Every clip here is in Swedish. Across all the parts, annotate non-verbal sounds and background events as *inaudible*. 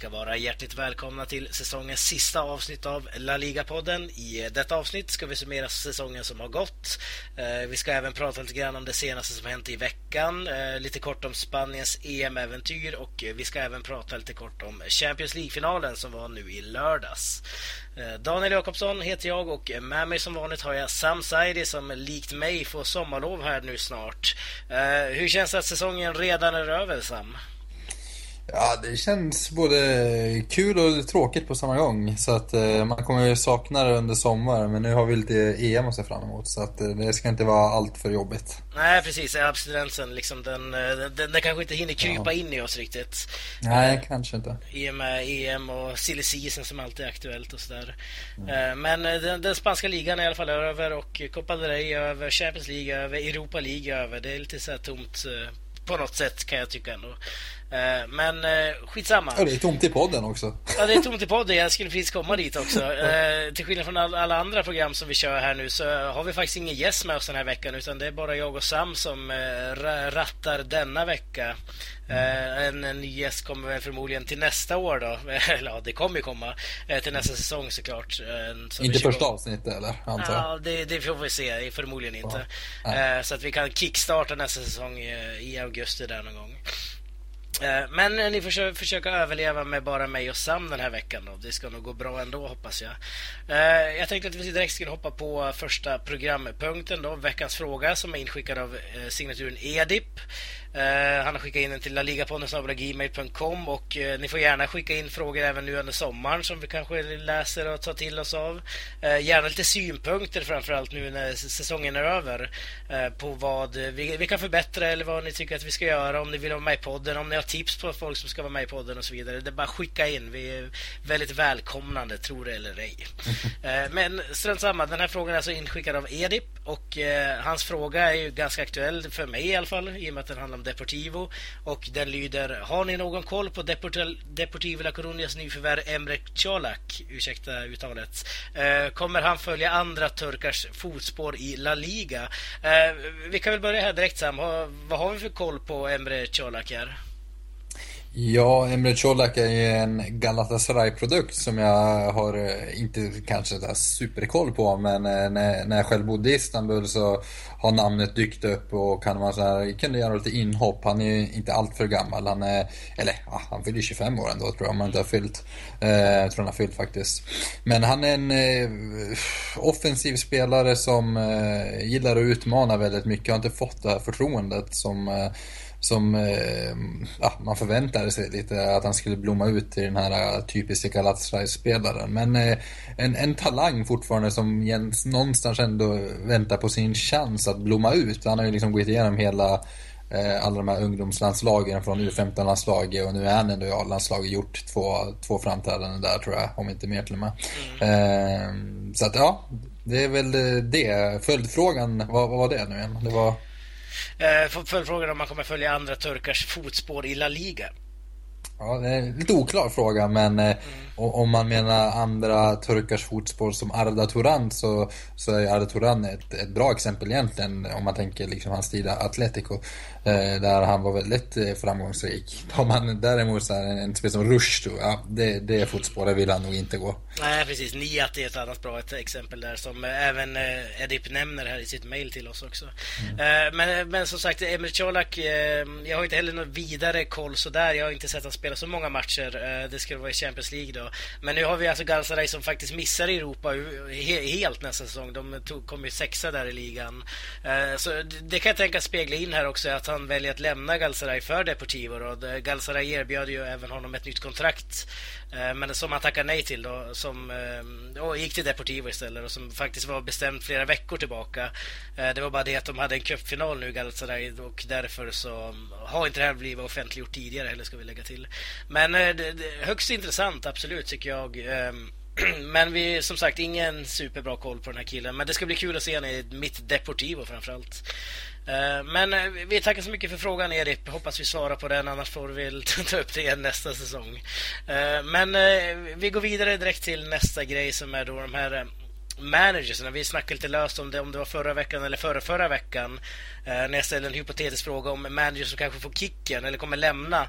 ska vara hjärtligt välkomna till säsongens sista avsnitt av La Liga-podden. I detta avsnitt ska vi summera säsongen som har gått. Eh, vi ska även prata lite grann om det senaste som hänt i veckan, eh, lite kort om Spaniens EM-äventyr och eh, vi ska även prata lite kort om Champions League-finalen som var nu i lördags. Daniel Jakobsson heter jag och med mig som vanligt har jag Sam Saidi som likt mig får sommarlov här nu snart. Hur känns det att säsongen redan är över, Sam? Ja, det känns både kul och tråkigt på samma gång. Så att eh, man kommer ju sakna det under sommaren. Men nu har vi lite EM att se fram emot. Så att eh, det ska inte vara allt för jobbigt. Nej, precis. Abstinensen, liksom, den, eh, den, den kanske inte hinner krypa ja. in i oss riktigt. Nej, eh, kanske inte. I och med EM och silly season som alltid är aktuellt och sådär. Mm. men den, den, spanska ligan är i alla fall över och Copa del Rey över, Champions League över, Europa League över. Det är lite så här tomt på något sätt kan jag tycka ändå. Eh, men eh, skitsamma. Ja, det är tomt i podden också. Ja, det är tomt i *laughs* podden. Jag skulle precis komma dit också. Eh, till skillnad från alla andra program som vi kör här nu så har vi faktiskt ingen gäst med oss den här veckan utan det är bara jag och Sam som rattar denna vecka. En, en ny gäst kommer väl förmodligen till nästa år då. *laughs* Eller ja, det kommer ju komma till nästa säsong såklart. Inte första avsnittet eller? Antar jag. Ja, det, det får vi se. Förmodligen inte. Ja. Så att vi kan kickstarta nästa säsong i augusti där någon gång. Eh, men eh, ni får försöka överleva med bara mig och Sam den här veckan. Då. Det ska nog gå bra ändå, hoppas jag. Eh, jag tänkte att vi direkt skulle hoppa på första programpunkten. Då, veckans fråga som är inskickad av signaturen Edip. Uh, han har skickat in den till laligapodden.gmail.com och uh, ni får gärna skicka in frågor även nu under sommaren som vi kanske läser och tar till oss av. Uh, gärna lite synpunkter framförallt nu när säsongen är över på vad vi, vi, kan förbättra eller vad ni tycker att vi ska göra. Om ni vill vara med i podden, om ni har tips på folk som ska vara med i podden och så vidare. Det är bara skicka in. Vi är väldigt välkomnande, tror det eller ej. *laughs* men strunt samma, den här frågan är alltså inskickad av Edip och hans fråga är ju ganska aktuell för mig i alla fall i och med att den handlar om Deportivo och den lyder Har ni någon koll på Deportivo La Coruñas nyförvärv Emre Colak? Ursäkta uttalet. Eh, kommer han följa andra turkars fotspår i La Liga? Eh, vi kan väl börja här direkt Sam. Vad har vi för koll på Emre Colak här? Ja, Emre Colak är ju en Galatasaray-produkt som jag har eh, inte kanske där superkoll på men eh, när, när jag själv bodde i Istanbul så har namnet dykt upp och kan man så här, kunde göra lite inhopp. Han är inte allt för gammal. Han är, eller ja, han fyller 25 år ändå tror jag om han inte har fyllt. Eh, jag tror han har fyllt faktiskt. Men han är en eh, offensiv spelare som eh, gillar att utmana väldigt mycket. Har inte fått det här förtroendet som eh, som eh, ja, man förväntade sig lite att han skulle blomma ut till den här eh, typiska Galatasaray-spelaren. Men eh, en, en talang fortfarande som Jens någonstans ändå väntar på sin chans att blomma ut. Han har ju liksom gått igenom hela alla de här ungdomslandslagen från U15-landslaget och nu är han ändå i A-landslaget gjort två, två framträdanden där tror jag, om inte mer till och med. Mm. så att ja, det är väl det. Följdfrågan, vad, vad var det nu igen? Det var... Eh, Följdfrågan om man kommer följa andra turkars fotspår i La Liga. Ja, det är en lite oklar fråga men eh, mm. Om man menar andra turkars fotspår som Arda Turan så, så är Arda Turan ett, ett bra exempel egentligen om man tänker liksom hans tid Atletico. Eh, där han var väldigt eh, framgångsrik. Har man däremot så här, en, en spel som Rushdo, ja, det, det fotspåret vill han nog inte gå. Nej, precis. Niat är ett annat bra ett exempel där som även Edip nämner här i sitt mail till oss också. Mm. Men, men som sagt, Emir Colak, jag har inte heller någon vidare koll sådär. Jag har inte sett han spela så många matcher. Det skulle vara i Champions League då. Men nu har vi alltså Galatasaray som faktiskt missar Europa helt nästa säsong. De tog, kom ju sexa där i ligan. Eh, så det kan jag tänka spegla in här också att han väljer att lämna Galatasaray för Deportivo. Då. Galatasaray erbjöd ju även honom ett nytt kontrakt eh, men som han tackade nej till då, som, eh, och gick till Deportivo istället och som faktiskt var bestämt flera veckor tillbaka. Det var bara det att de hade en cupfinal nu Galatasaray och därför så mm, har inte det här blivit offentliggjort tidigare heller ska vi lägga till. Men högst intressant absolut tycker jag. Ehm, *clears throat* men vi som sagt ingen superbra koll på den här killen. Men det ska bli kul att se honom i mitt Deportivo framförallt. Ehm, men eh, vi tackar så mycket för frågan Erik. Hoppas vi svarar på den, annars får vi *laughs* ta upp det igen nästa säsong. Ehm, men eh, vi går vidare direkt till nästa grej som är då de här eh, managerserna. Vi snackade lite löst om det, om det var förra veckan eller förra, förra veckan. När jag ställde en hypotetisk fråga om managers som kanske får kicken eller kommer lämna.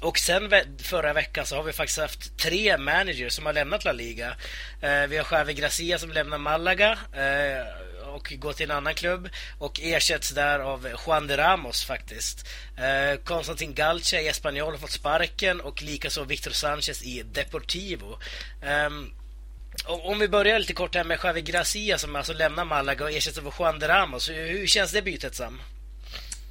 Och sen förra veckan så har vi faktiskt haft tre managers som har lämnat La Liga. Eh, vi har Javi Gracia som lämnar Malaga eh, och går till en annan klubb och ersätts där av Juan de Ramos faktiskt. Eh, Konstantin Galcha i Espanyol har fått sparken och likaså Victor Sanchez i Deportivo. Ehm, om vi börjar lite kort här med Javi Gracia som alltså lämnar Malaga och ersätts av Juan de Ramos. Hur, hur känns det bytet Sam?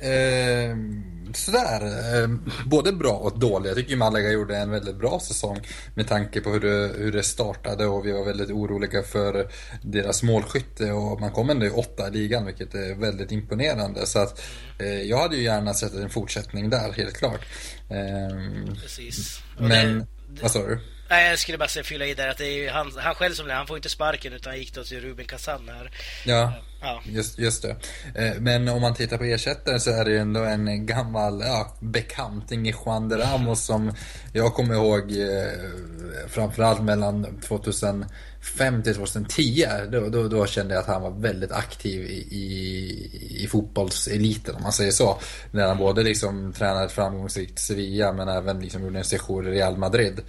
Um sådär, eh, både bra och dåligt. Jag tycker Malaga gjorde en väldigt bra säsong med tanke på hur det, hur det startade och vi var väldigt oroliga för deras målskytte och man kom ändå i åtta i ligan vilket är väldigt imponerande. Så att eh, jag hade ju gärna sett en fortsättning där, helt klart. Eh, Precis. Men, det, vad sa du? Nej, jag skulle bara fylla i där att det är han, han själv som han får inte sparken utan han gick då till Ruben Kazan här. Ja, ja. Just, just det. Eh, men om man tittar på ersättaren så är det ju ändå en gammal ja, bekanting i Juan de Ramos som jag kommer ihåg eh, framförallt mellan 2000 2005 till 2010, då, då, då, kände jag att han var väldigt aktiv i, i, i fotbollseliten om man säger så. När han både liksom tränade ett framgångsrikt Sevilla men även liksom gjorde en session i Real Madrid.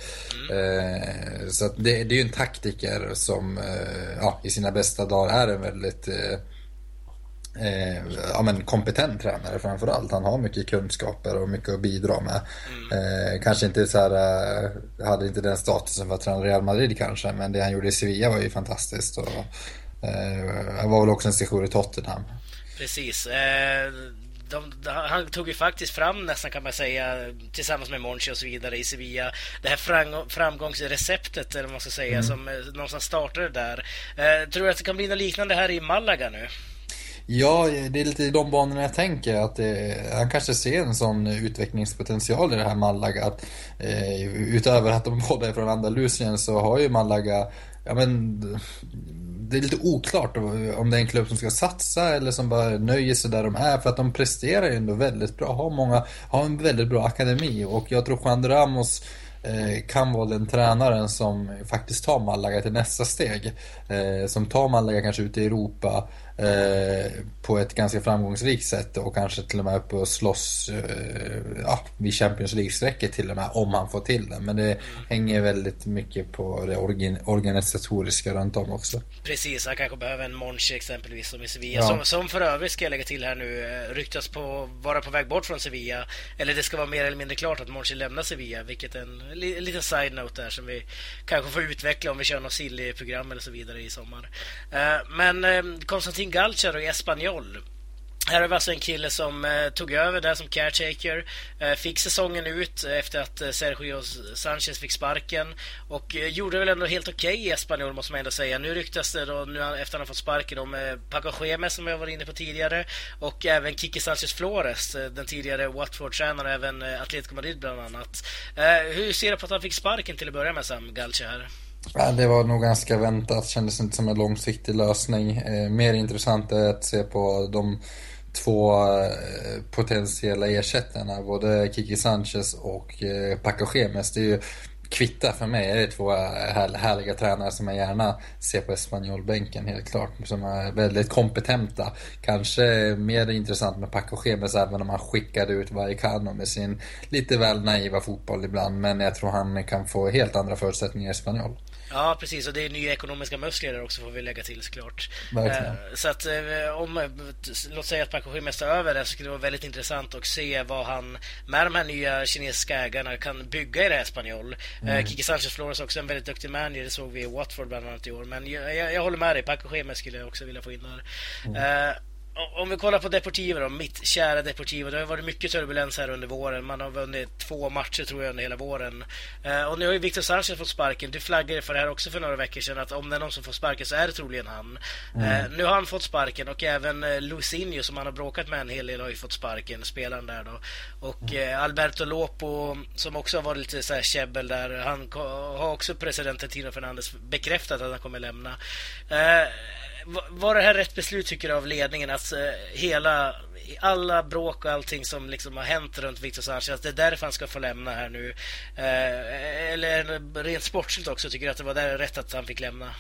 Mm. Eh, så det, det, är ju en taktiker som eh, ja, i sina bästa dagar är en väldigt eh, eh, ja, men kompetent tränare framförallt. Han har mycket kunskaper och mycket att bidra med. Mm. Eh, kanske inte så här, eh, hade inte den statusen för att träna Real Madrid kanske, men det han gjorde i Sevilla var ju fantastiskt. Och, eh, han var väl också en session i Tottenham. Precis. Eh, de, de, han tog ju faktiskt fram nästan kan man säga tillsammans med Monchi och så vidare i Sevilla det här fram, framgångsreceptet eller vad man ska säga mm. som eh, någonstans startade där. Eh, tror du att det kan bli något liknande här i Malaga nu? Ja, det är lite i de banorna jag tänker. Att det, han kanske ser en sån utvecklingspotential i det här Malaga. Att, eh, utöver att de båda är från Andalusien så har ju Malaga, ja men det är lite oklart om det är en klubb som ska satsa eller som bara nöjer sig där de är. För att de presterar ju ändå väldigt bra. Har, många, har en väldigt bra akademi och jag tror Juan Ramos eh, kan vara den tränaren som faktiskt tar Malaga till nästa steg. Eh, som tar Malaga kanske ut i Europa Eh, på ett ganska framgångsrikt sätt och kanske till och med upp och slåss eh, ja, vid Champions League-strecket till och med om han får till det. Men det hänger väldigt mycket på det organ organisatoriska runt om också. Precis, han kanske behöver en Monchi exempelvis som i Sevilla. Ja. Som, som för övrigt ska jag lägga till här nu eh, ryktas på vara på väg bort från Sevilla. Eller det ska vara mer eller mindre klart att Monchi lämnar Sevilla, vilket är en, en liten side-note där som vi kanske får utveckla om vi kör något silly-program eller så vidare i sommar. Men Konstantin Martin Galcher i Espanyol. Här har vi alltså en kille som eh, tog över där som caretaker. Eh, fick säsongen ut efter att eh, Sergio Sanchez fick sparken. Och eh, gjorde väl ändå helt okej okay i Espanyol måste man ändå säga. Nu ryktas det då, nu efter att han har fått sparken om eh, Paco Scheme som jag var inne på tidigare. Och även Kiki Sanchez Flores, eh, den tidigare Watford-tränaren och även eh, Atletico Madrid bland annat. Eh, hur ser du på att han fick sparken till att börja med Sam Galcha här? Ja, det var nog ganska väntat, kändes inte som en långsiktig lösning. Eh, mer intressant är att se på de två eh, potentiella ersättarna, både Kiki Sanchez och eh, Paco Gemes. Det är ju kvitta för mig. Det är två härliga tränare som jag gärna ser på Espanyol-bänken helt klart. Som är väldigt kompetenta. Kanske mer intressant med Paco Gemes även om han skickade ut Vallecano med sin lite väl naiva fotboll ibland. Men jag tror han kan få helt andra förutsättningar i Espanyol. Ja, precis. Och det är nya ekonomiska muskler där också får vi lägga till såklart. Verkligen. Eh, så att eh, om, låt säga att Paco Jiménez tar över det så skulle det vara väldigt intressant att se vad han med de här nya kinesiska ägarna kan bygga i det här Spanjol. Eh, mm. Kiki Sanchez Flores också en väldigt duktig manager, det såg vi i Watford bland annat i år. Men jag, jag, jag håller med dig, Paco Jiménez skulle jag också vilja få in där. Mm. Om vi kollar på Deportivo då, mitt kära Deportivo. Det har varit mycket turbulens här under våren. Man har vunnit två matcher tror jag under hela våren. Uh, och nu har ju Victor Sanchez fått sparken. Du flaggade för det här också för några veckor sedan att om det är någon som får sparken så är det troligen han. Mm. Uh, nu har han fått sparken och även uh, Lucinho som han har bråkat med en hel del har ju fått sparken, spelaren där då. Och mm. Alberto Lopo som också har varit lite så här käbbel där. Han har också presidenten Tino Fernandes bekräftat att han kommer lämna. Var det här rätt beslut tycker du av ledningen? Att eh, hela, alla bråk och allting som liksom har hänt runt Victor Sanchez, Att det är därför han ska få lämna här nu? Eh, eller rent sportsligt också, tycker du att det var där rätt att han fick lämna?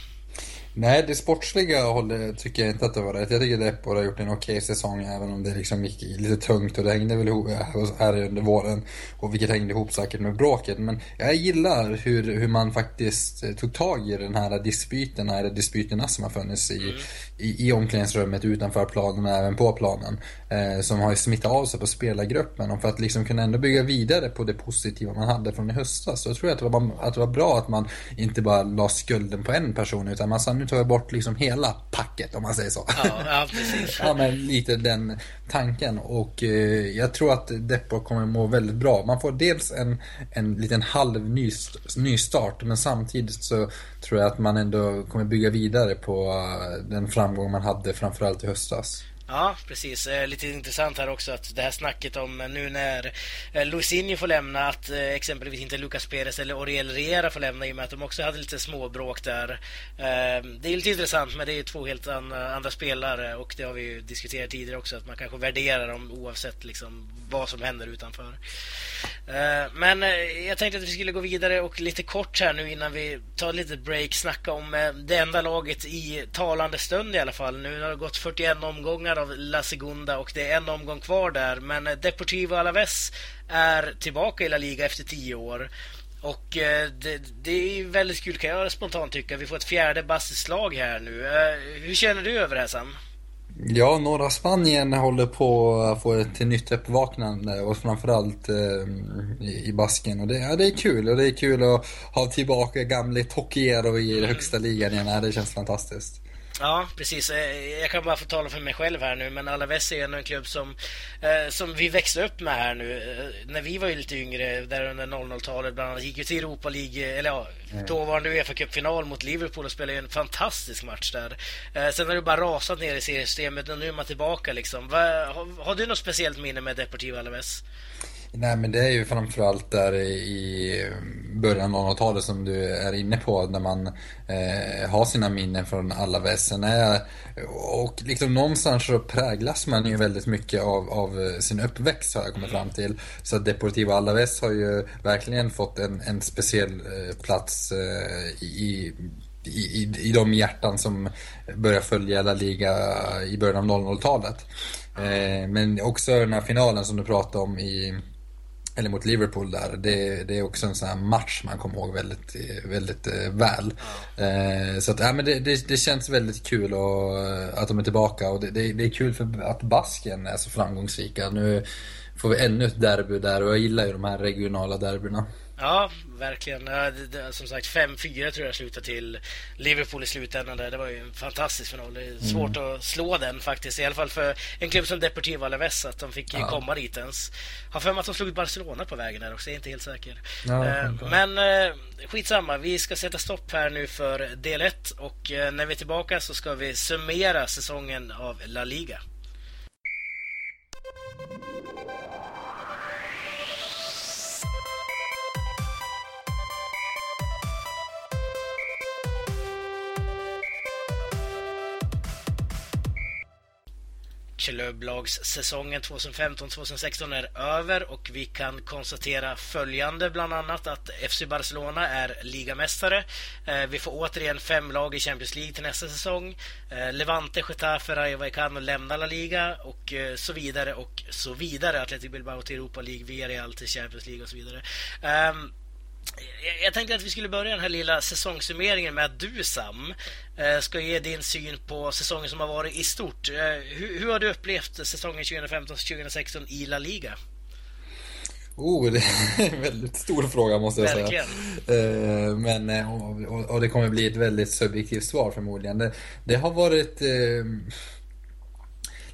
Nej, det sportsliga hållet tycker jag inte att det var rätt. Jag tycker Depor har gjort en okej okay säsong även om det liksom gick lite tungt och det hängde väl ihop här under våren. Och vilket hängde ihop säkert med bråket. Men jag gillar hur, hur man faktiskt tog tag i den här dispyten, eller dispyterna som har funnits i, mm. i, i omklädningsrummet utanför planen och även på planen. Eh, som har smittat av sig på spelargruppen. Och för att liksom kunna ändå bygga vidare på det positiva man hade från i höstas. Så jag tror jag att det var, att det var bra att man inte bara la skulden på en person utan man sa nu tar jag bort liksom hela packet om man säger så. Ja, ja precis. *laughs* ja, men lite den tanken. Och eh, jag tror att Deppo kommer må väldigt bra. Man får dels en, en liten halv ny, nystart men samtidigt så tror jag att man ändå kommer bygga vidare på uh, den framgång man hade framförallt i höstas. Ja, precis. Eh, lite intressant här också att det här snacket om eh, nu när eh, Luisinho får lämna att eh, exempelvis inte Lucas Perez eller Oriel Riera får lämna i och med att de också hade lite småbråk där. Eh, det är lite intressant men det är två helt andra spelare och det har vi ju diskuterat tidigare också att man kanske värderar dem oavsett liksom vad som händer utanför. Eh, men jag tänkte att vi skulle gå vidare och lite kort här nu innan vi tar lite break snacka om det enda laget i talande stund i alla fall. Nu har det gått 41 omgångar av La Segunda och det är en omgång kvar där. Men Deportivo Alaves är tillbaka i La Liga efter tio år. Och eh, det, det, är väldigt kul kan jag spontant tycka. Vi får ett fjärde bassslag här nu. Eh, hur känner du över det här Sam? Ja, norra Spanien håller på att få ett nytt uppvaknande och framförallt eh, i basken. Och det, ja, det är kul och det är kul att ha tillbaka gamle Tokiero i mm. högsta ligan igen. Det känns fantastiskt. Ja, precis. Eh, jag kan bara få tala för mig själv här nu, men Alaves är en klubb som, eh, som vi växte upp med här nu. Eh, när vi var lite yngre, där under 00-talet bland annat, gick ju till Europa League, eller ja, mm. dåvarande Uefa Cup-final mot Liverpool och spelade en fantastisk match där. sen har det bara rasat ner i seriesystemet och nu är man tillbaka liksom. Har, har, du något speciellt minne med Deportivo Alaves? Nej men det är ju framförallt där i början av 00-talet som du är inne på när man eh, har sina minnen från alla väsen. Och liksom någonstans så präglas man ju väldigt mycket av, av sin uppväxt har jag kommit fram till. Så Deportivo Alaves har ju verkligen fått en, en speciell eh, plats eh, i i, i, de hjärtan som börjar följa La Liga i början av 00-talet. Eh, men också den här finalen som du pratade om i eller mot Liverpool där. Det, det, är också en sån här match man kommer ihåg väldigt, väldigt eh, väl. Eh, så att, ja, men det, det, det, känns väldigt kul och, att de är tillbaka och det, det, är kul för att basken är så framgångsrika. Nu får vi ännu ett derby där och jag gillar ju de här regionala derbyna. Ja, verkligen. Ja, det, det, som sagt, 5-4 tror jag slutade till Liverpool i slutändan. Där. Det var ju en fantastisk final. Det är mm. svårt mm. att slå den faktiskt. I alla fall för en klubb som Deportivo Alaves, att de fick ja. komma dit ens. Har för mig att de slog Barcelona på vägen där också, jag är inte helt säker. Ja, eh, men eh, skitsamma, vi ska sätta stopp här nu för del 1 och eh, när vi är tillbaka så ska vi summera säsongen av La Liga. Klubblagssäsongen 2015-2016 är över och vi kan konstatera följande bland annat att FC Barcelona är ligamästare. Eh, vi får återigen fem lag i Champions League till nästa säsong. Eh, Levante, Getafe, Rayo Vallecano lämnar La Liga och eh, så vidare och så vidare. Athletic Bilbao till Europa League, Villarreal till Champions League och så vidare. Ehm, jag tänkte att vi skulle börja den här lilla säsongssummeringen med att du Sam eh, ska ge din syn på säsongen som har varit i stort. Eh, hur, hur har du upplevt säsongen 2015-2016 i La Liga? Oh, det är en väldigt stor fråga måste jag Verkligen. säga. Eh, men, och, och, det kommer bli ett väldigt subjektivt svar förmodligen. Det, det har varit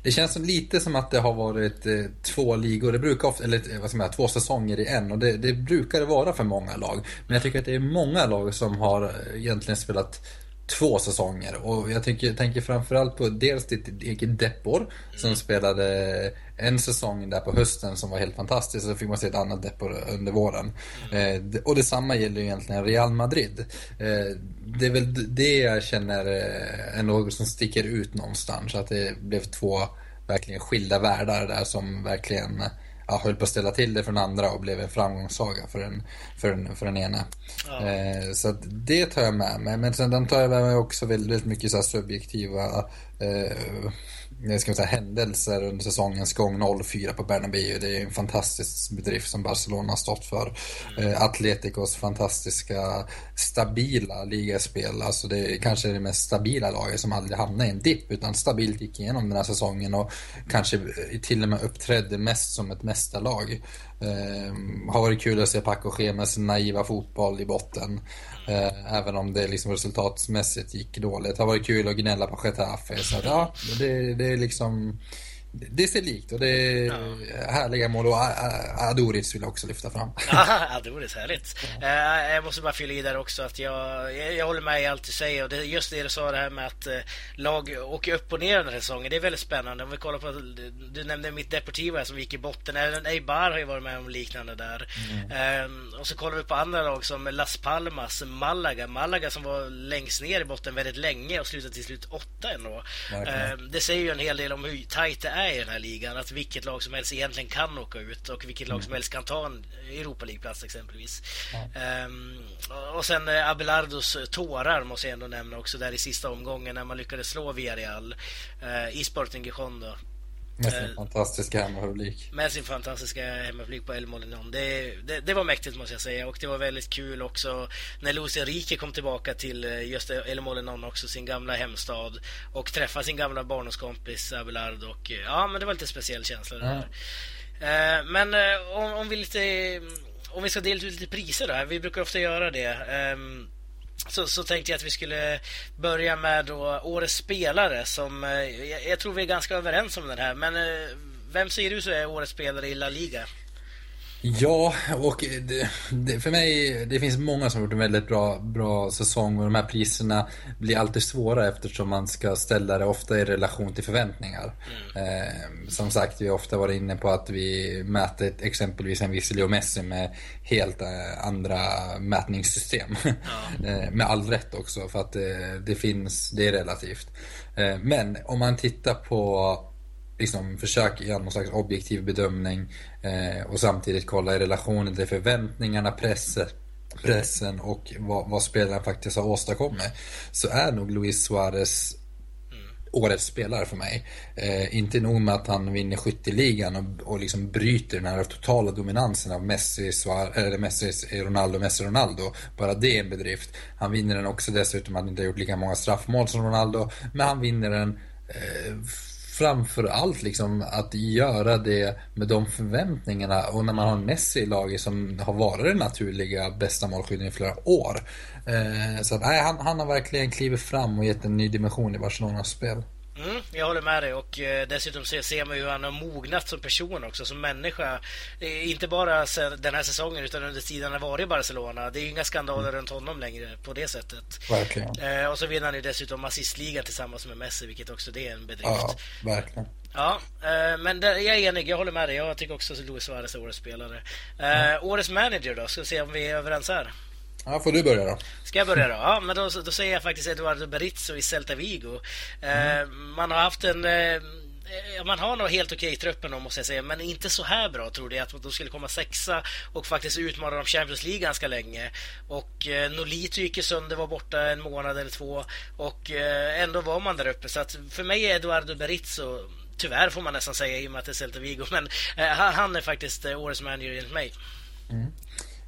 det känns som lite som att det har varit eh, två ligor, det brukar ofta, eller eh, vad ska man säga, två säsonger i en och det, det brukar det vara för många lag. Men jag tycker att det är många lag som har eh, egentligen spelat två säsonger. Och jag tänker, tänker framförallt på dels ditt eget Depor som spelade en säsong där på hösten som var helt fantastisk. Så fick man se ett annat Depor under våren. Mm. Eh, och detsamma gäller ju egentligen Real Madrid. Eh, det är väl det jag känner eh, är något som sticker ut någonstans. Att det blev två verkligen skilda världar där som verkligen ja, höll på att ställa till det för den andra och blev en framgångssaga för den, för den, för den ena. Ja. Eh, så det tar jag med mig. Men sen tar jag med mig också väldigt, väldigt mycket så subjektiva eh, ska säga, händelser under säsongens gång 04 på Bernabéu. Det är en fantastisk bedrift som Barcelona har stått för. Mm. Eh, Atleticos fantastiska stabila ligaspel. Alltså det är kanske det mest stabila laget som aldrig hamnade i en dipp utan stabilt gick igenom den här säsongen och kanske till och med uppträdde mest som ett mästarlag. Eh, har varit kul att se Paco Schemes naiva fotboll i botten. Eh, även om det liksom resultatmässigt gick dåligt. Har varit kul att gnälla på Getafe. Så ja, det, det liksom det ser likt och det är ja. härliga mål och Adoric vill jag också lyfta fram. *laughs* Ja, Adoric, härligt. Ja. Uh, jag måste bara fylla i där också att jag, jag, håller med i allt du säger och det, just det du sa det här med att uh, lag åker upp och ner den här säsongen. Det är väldigt spännande. Om vi kollar på, du nämnde mitt Deportivo som gick i botten. Även Eibar har ju varit med om liknande där. Mm. Uh, och så kollar vi på andra lag som Las Palmas, Malaga. Malaga som var längst ner i botten väldigt länge och slutade till slut åtta ändå. det säger ju en hel del om hur tajt det är är i den här ligan. Att vilket lag som helst egentligen kan åka ut och vilket lag som mm. helst kan ta en Europa League-plats exempelvis. Ja. Um, och sen eh, Abelardos tårar måste jag ändå nämna också där i sista omgången när man lyckades slå Villarreal uh, i Sporting Gijon då. Med sin uh, fantastiska hemmapublik. Med sin fantastiska hemmapublik på El Molinon. Det, det, det, var mäktigt måste jag säga och det var väldigt kul också när Luis Enrique kom tillbaka till eh, just El Molinon också, sin gamla hemstad och träffade sin gamla barndomskompis Abelard och eh, ja, men det var lite speciell känsla det där. Uh, men uh, om, om, vi lite om vi ska dela ut lite priser då, vi brukar ofta göra det. Um, så, så tänkte jag att vi skulle börja med då årets spelare som... Eh, jag, jag, tror vi är ganska överens om den här, men eh, vem säger du så är årets spelare i La Liga? Ja, och det, det, för mig, det finns många som har gjort en väldigt bra, bra säsong och de här priserna blir alltid svåra eftersom man ska ställa det ofta i relation till förväntningar. Mm. Eh, som sagt, vi har ofta varit inne på att vi mäter exempelvis en viss Leo Messi med helt eh, andra mätningssystem. Ja. *laughs* eh, med all rätt också, för att eh, det finns, det är relativt. Eh, men om man tittar på liksom försöker göra någon slags objektiv bedömning eh, och samtidigt kolla i relation till förväntningarna, pressen, pressen och vad, vad spelaren faktiskt har åstadkommit. Så är nog Luis Suarez årets spelare för mig. Eh, inte nog med att han vinner skytteligan och, och liksom bryter den här totala dominansen av Messi, Suar eller Messi, Ronaldo, Messi, Ronaldo. Bara det är en bedrift. Han vinner den också dessutom, att han inte har gjort lika många straffmål som Ronaldo. Men han vinner den eh, framför allt liksom att göra det med de förväntningarna och när man har Messi i laget som har varit den naturliga bästa målskytten i flera år. Eh, så att, nej, han, han har verkligen klivit fram och gett en ny dimension i Barcelonas spel. Jag håller med dig och eh, dessutom ser man hur han har mognat som person också, som människa. Inte bara den här säsongen utan under tiden han har varit i Barcelona. Det är inga skandaler mm. runt honom längre på det sättet. Verkligen. Eh, och så vinner han ju dessutom assistligan tillsammans med Messi, vilket också det är en bedrift. Ja, verkligen. Ja, eh, men jag är enig. Jag håller med dig. Jag tycker också att Luis Suarez är årets spelare. Mm. Årets manager då? Ska vi se om vi är överens här. Ja, får du börja då. Ska jag börja då? Ja, men då, då säger jag faktiskt Eduardo Berizzo i Celta Vigo. Eh, mm. man har haft en... Eh, man har nog helt okej truppen då, måste jag säga, men inte så här bra trodde jag att de skulle komma sexa och faktiskt utmana om Champions League ganska länge. Och eh, Nolito gick ju sönder, var borta en månad eller två och eh, ändå var man där uppe. Så att för mig är Eduardo Berizzo Tyvärr får man nästan säga i och med att det är Celta Vigo, men eh, han är faktiskt eh, årets manager enligt mig. Mm.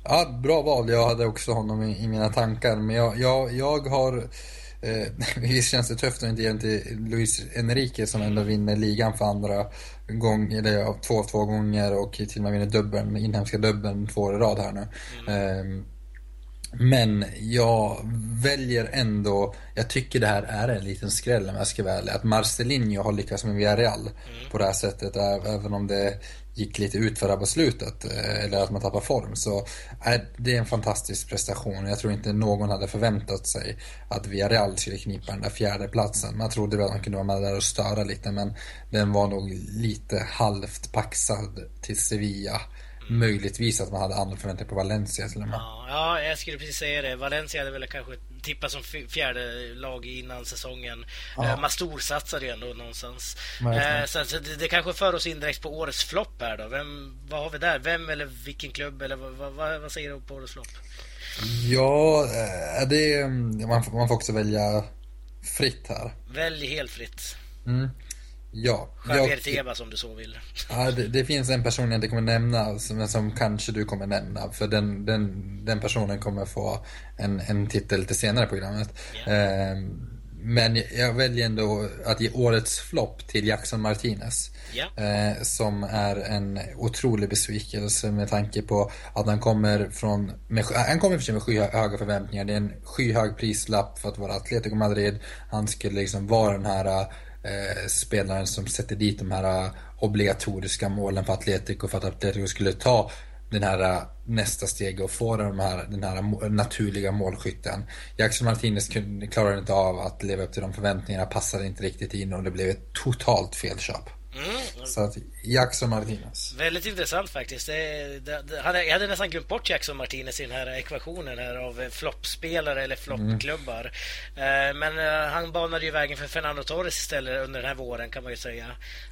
Ja, bra val. Jag hade också honom i, i mina tankar. Men jag, jag, jag har... Eh, *laughs* visst känns det tufft att inte ge den till Luis Enrique som ändå vinner ligan för andra gånger, eller två två gånger och till och med vinner dubbeln, inhemska dubbeln två år i rad här nu. Mm. Eh, Men jag väljer ändå, jag tycker det här är en liten skräll om jag ska vara ärlig. Att Marcelinho har lyckats med Villarreal mm. på det här sättet. Även om det gick lite ut för på slutet, eh, eller att man tappar form, så eh, är en fantastisk prestation. Jag tror inte någon hade förväntat sig att Villarreal skulle knipa den där fjärde platsen. Man trodde väl att de kunde vara med där och störa lite, men den var nog lite halvt paxad till Sevilla. Möjligtvis att man hade andra förväntningar på Valencia till och med. Ja, jag skulle precis säga det. Valencia hade väl kanske tippat som fjärde lag innan säsongen. Ja. Eh, man storsatsade ju ändå någonstans. Eh, så, så det, det, kanske för oss in direkt på årets flopp här då. Vem, vad har vi där? Vem eller vilken klubb? Eller vad, vad, vad säger du på årets flopp? Ja, eh, det, man, man får också välja fritt här. Välj helt fritt. Mm. Ja. Javier Tebas om du så vill. Ja, det, det, finns en person jag inte kommer nämna, som, som kanske du kommer nämna. För den, den, den personen kommer få en, en titel lite senare i programmet. Yeah. Eh, men jag väljer ändå att ge årets flopp till Jackson Martinez. Yeah. Eh, som är en otrolig besvikelse med tanke på att han kommer från, med, han kommer för sig med skyhöga förväntningar. Det är en skyhög prislapp för att vara Atletico Madrid. Han skulle liksom vara den här eh, spelaren som sätter dit de här eh, obligatoriska målen för Atletico för att Atletico skulle ta den här eh, nästa steg och få de här, den här naturliga målskytten. Jackson Martinez klarade inte av att leva upp till de förväntningarna, passade inte riktigt in och det blev ett totalt felköp. Så att Jackson Martinez. Väldigt intressant faktiskt. Det, det, det, jag hade nästan glömt bort Jackson Martinez i den här ekvationen här av floppspelare eller floppklubbar. Mm. men uh, han banade ju vägen för Fernando Torres istället under den här våren kan man ju säga.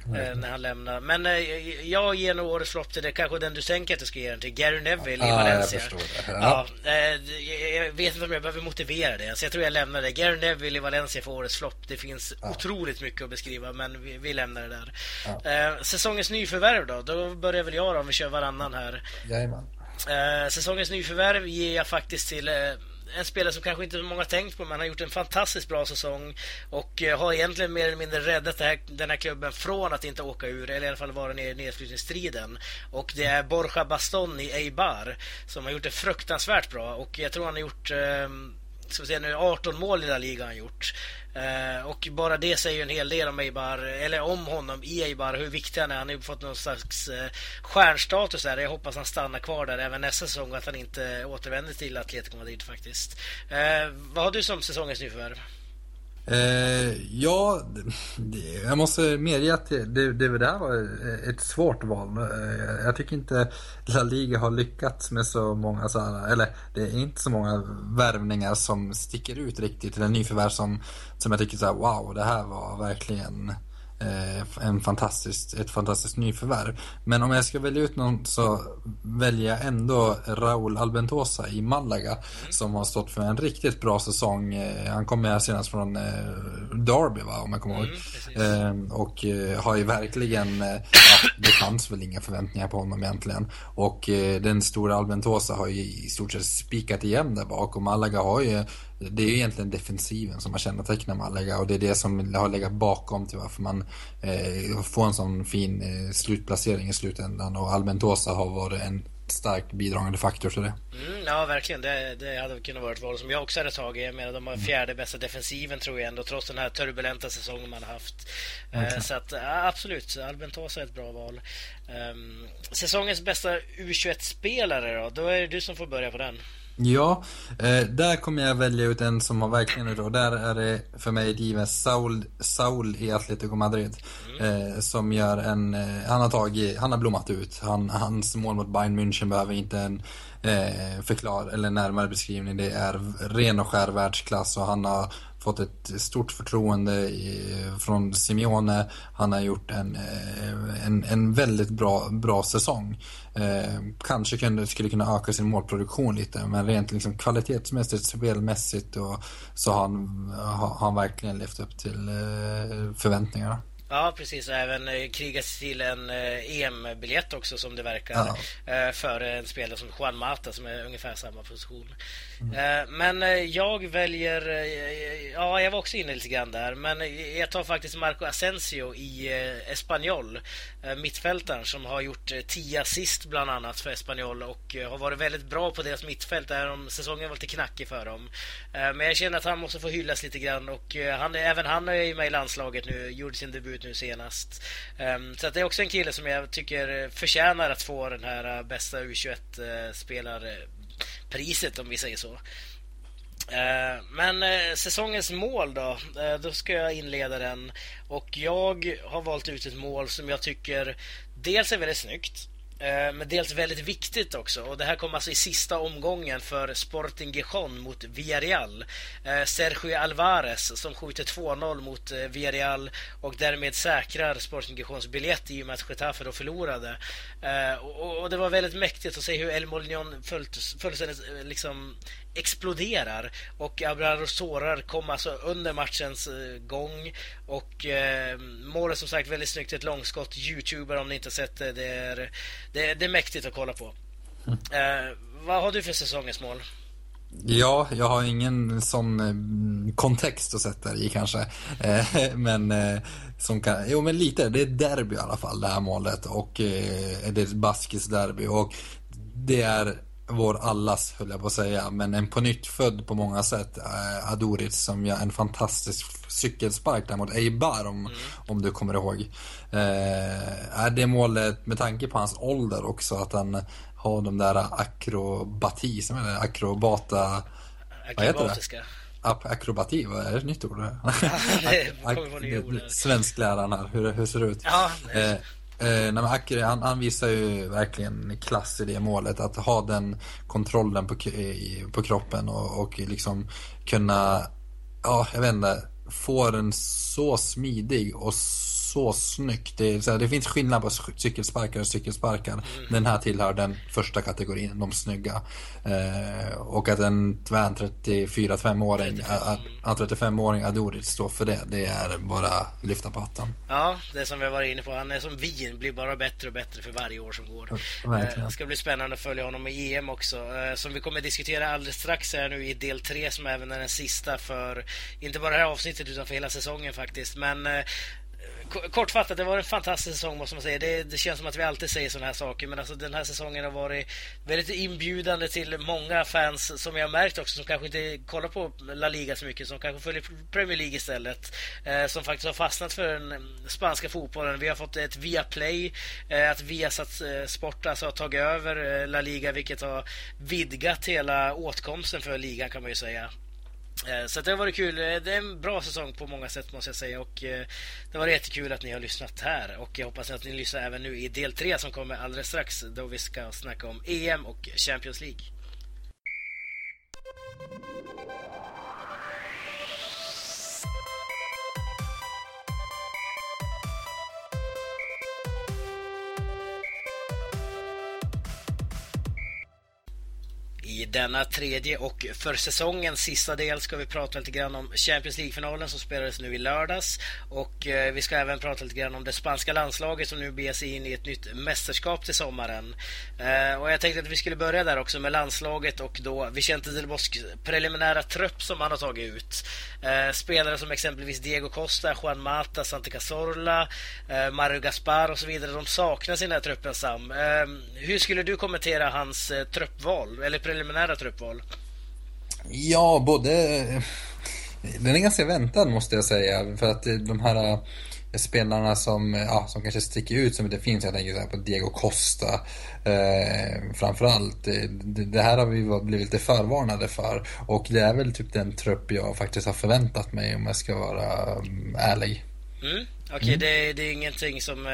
Mm. när han lämnade. Men jag ger nog årets flopp till det. Kanske den du tänker att du ska ge den till. Gary Neville ah, i Valencia. Jag, förstår det. Ja. jag vet inte om jag behöver motivera det. Så jag tror jag lämnar det. Gary Neville i Valencia för årets flopp. Det finns ja. otroligt mycket att beskriva men vi, vi lämnar det där. Ja. Eh, säsongens nyförvärv då? Då börjar väl jag då, om vi kör varannan här. Jajamän. Eh, säsongens nyförvärv ger jag faktiskt till eh, en spelare som kanske inte många tänkt på, men han har gjort en fantastiskt bra säsong och eh, har egentligen mer eller mindre räddat här, den här klubben från att inte åka ur, eller i alla fall vara nere i nedflyttningsstriden. Och det är Borja Baston i Eibar som har gjort det fruktansvärt bra och jag tror han har gjort eh, ska vi säga nu, 18 mål i La Liga han gjort. Eh, och bara det säger en hel del om Eibar, eller om honom i Eibar, hur viktig han är. Han har ju fått någon slags eh, stjärnstatus där. Jag hoppas han stannar kvar där även nästa säsong och att han inte återvänder till Atletico Madrid faktiskt. Eh, vad har du som säsongens nyförvärv? Eh, ja, jag måste medge att det, det, det där var ett svårt val. Eh, jag tycker inte La Liga har lyckats med så många sådana, eller det är inte så många värvningar som sticker ut riktigt. Eller nyförvärv som, som jag tycker så här, wow, det här var verkligen Eh, en fantastisk, ett fantastiskt nyförvärv. Men om jag ska välja ut någon så väljer jag ändå Raúl Albentosa i Malaga mm. som har stått för en riktigt bra säsong. Eh, han kom här senast från eh, Derby va, om jag kommer ihåg. Mm, och har ju verkligen, ja, det fanns väl inga förväntningar på honom egentligen. Och den stora Albentosa har ju i stort sett spikat igen där bak och Malaga har ju det är ju egentligen defensiven som har kännetecknat Malaga och det är det som har legat bakom till varför man eh, får en sån fin eh, slutplacering i slutändan och Albentosa har varit en starkt bidragande faktor till det. Mm, ja, verkligen. Det, det hade kunnat vara ett val som jag också hade tagit. Jag menar, de har fjärde bästa defensiven tror jag ändå, trots den här turbulenta säsongen man har haft. Okay. Eh, så att, absolut, Albentosa är ett bra val. Um, säsongens bästa U21-spelare då? Då är det du som får börja på den. Ja, eh, där kommer jag välja ut en som har verkligen då. Där är det för mig givet Saul, Saul i Atletico Madrid. Mm. Eh, som gör en, eh, han har tagit, han har blommat ut. Han, hans mål mot Bayern München behöver inte en eh, förklar, eller närmare beskrivning. Det är ren och skär världsklass och han har fått ett stort förtroende från Simeone. Han har gjort en, eh, en, en väldigt bra, bra säsong. Eh, kanske kunde, skulle kunna öka sin målproduktion lite men rent liksom kvalitetsmässigt, spelmässigt och, så har han, har han verkligen levt upp till eh, förväntningarna. Ja, precis. Och även eh, krigat till en eh, EM-biljett också som det verkar. Ja. Eh, för en spelare som Juan Mata som är ungefär samma position. Mm. Men jag väljer... Ja, jag var också inne lite grann där. Men jag tar faktiskt Marco Asensio i Espanyol. Mittfältaren som har gjort 10 assist bland annat för Espanyol och har varit väldigt bra på deras mittfält. Där om säsongen var lite knackig för dem. Men jag känner att han måste få hyllas lite grann och han, även han är ju med i landslaget nu. Gjorde sin debut nu senast. Ehm, så det är också en kille som jag tycker eh, förtjänar att få den här eh, bästa U21-spelarpriset om vi säger så. Ehm, men eh, säsongens mål då? Då ska jag inleda den. Och jag har valt ut ett mål som jag tycker dels är väldigt snyggt. Eh, men dels väldigt viktigt också. Och Det här kommer alltså i sista omgången för Sporting Gijon mot Villarreal. Eh, Sergio Alvarez som skjuter 2-0 mot eh, Villarreal och därmed säkrar Sporting Gijons biljett i och med att Getafe då förlorade. Och det var väldigt mäktigt att se hur El Molignon fullständigt liksom exploderar och Abraham Sorar kom alltså under matchens eh, gång och eh, målet som sagt väldigt snyggt, ett långskott. Youtuber om ni inte sett det. Det är, det, det är mäktigt att kolla på. Mm. Eh, vad har du för säsongens mål? Ja, jag har ingen sån eh, kontext att sätta i kanske. Eh, men som kan, jo men lite, det är derby i alla fall det här målet och det är ett baskiskt derby och det är vår allas, höll jag på att säga, men en på nytt född på många sätt. Eh, Adoric som gör en fantastisk cykelspark där mot Eibar om, mm. om du kommer ihåg. Eh, är det målet, med tanke på hans ålder också, att han har de där akrobati, som är det, akrobata... Akrobatiska. Akrobati, vad är det ett nytt ord? *laughs* *laughs* Svenskläraren här, hur, hur ser det ut? Ja, eh, Eh, nej, Akre, han, han, visar ju verkligen klass i det målet. Att ha den kontrollen på, på kroppen och, och liksom kunna, ja, jag vet inte, få den så smidig och så snyggt. Det, så här, det finns skillnad på cykelsparkar och cykelsparkar. Mm. Den här tillhör den första kategorin, de snygga. Eh, och att en tvän 34-5-åring, 35-åring Adoric står för det, det är bara lyfta på hatten. Ja, det som vi har varit inne på. Han är som vin, blir bara bättre och bättre för varje år som går. Eh, det ska bli spännande att följa honom i EM också. Eh, som vi kommer diskutera alldeles strax här nu i del 3 som även är den sista för inte bara det här avsnittet utan för hela säsongen faktiskt. Men eh, kortfattat, det var en fantastisk säsong måste man säga. Det, det känns som att vi alltid säger sådana här saker, men alltså den här säsongen har varit väldigt inbjudande till många fans som jag har märkt också, som kanske inte kollar på La Liga så mycket, som kanske följer Premier League istället, eh, som faktiskt har fastnat för den spanska fotbollen. Vi har fått ett Viaplay, eh, att Viasat eh, Sport alltså har tagit över eh, La Liga, vilket har vidgat hela åtkomsten för ligan kan man ju säga. Eh, så det har varit kul. Eh, det är en bra säsong på många sätt måste jag säga. Och eh, det var jättekul att ni har lyssnat här. Och jag hoppas att ni lyssnar även nu i del 3 som kommer alldeles strax. Då vi ska snacka om EM och Champions League. I denna tredje och för säsongens sista del ska vi prata lite grann om Champions League-finalen som spelades nu i lördags. Och eh, vi ska även prata lite grann om det spanska landslaget som nu beger sig in i ett nytt mästerskap till sommaren. Eh, och jag tänkte att vi skulle börja där också med landslaget och då Vicente del Bosques preliminära trupp som han har tagit ut. Eh, spelare som exempelvis Diego Costa, Juan Mata, Santi Cazorla, Mario Gaspar och så vidare. De saknas i den här truppen, Sam. Hur skulle du kommentera hans truppval? Eller preliminära truppval? Ja, både... Den är ganska väntad måste jag säga. För att de här äh, spelarna som, ja, som kanske sticker ut som det finns, jag tänker så på Diego Costa eh, framförallt. Det, det, här har vi blivit lite förvarnade för. Och det är väl typ den trupp jag faktiskt har förväntat mig om jag ska vara um, ärlig. Mm. Okej, okay, mm. det, det, är ingenting som uh,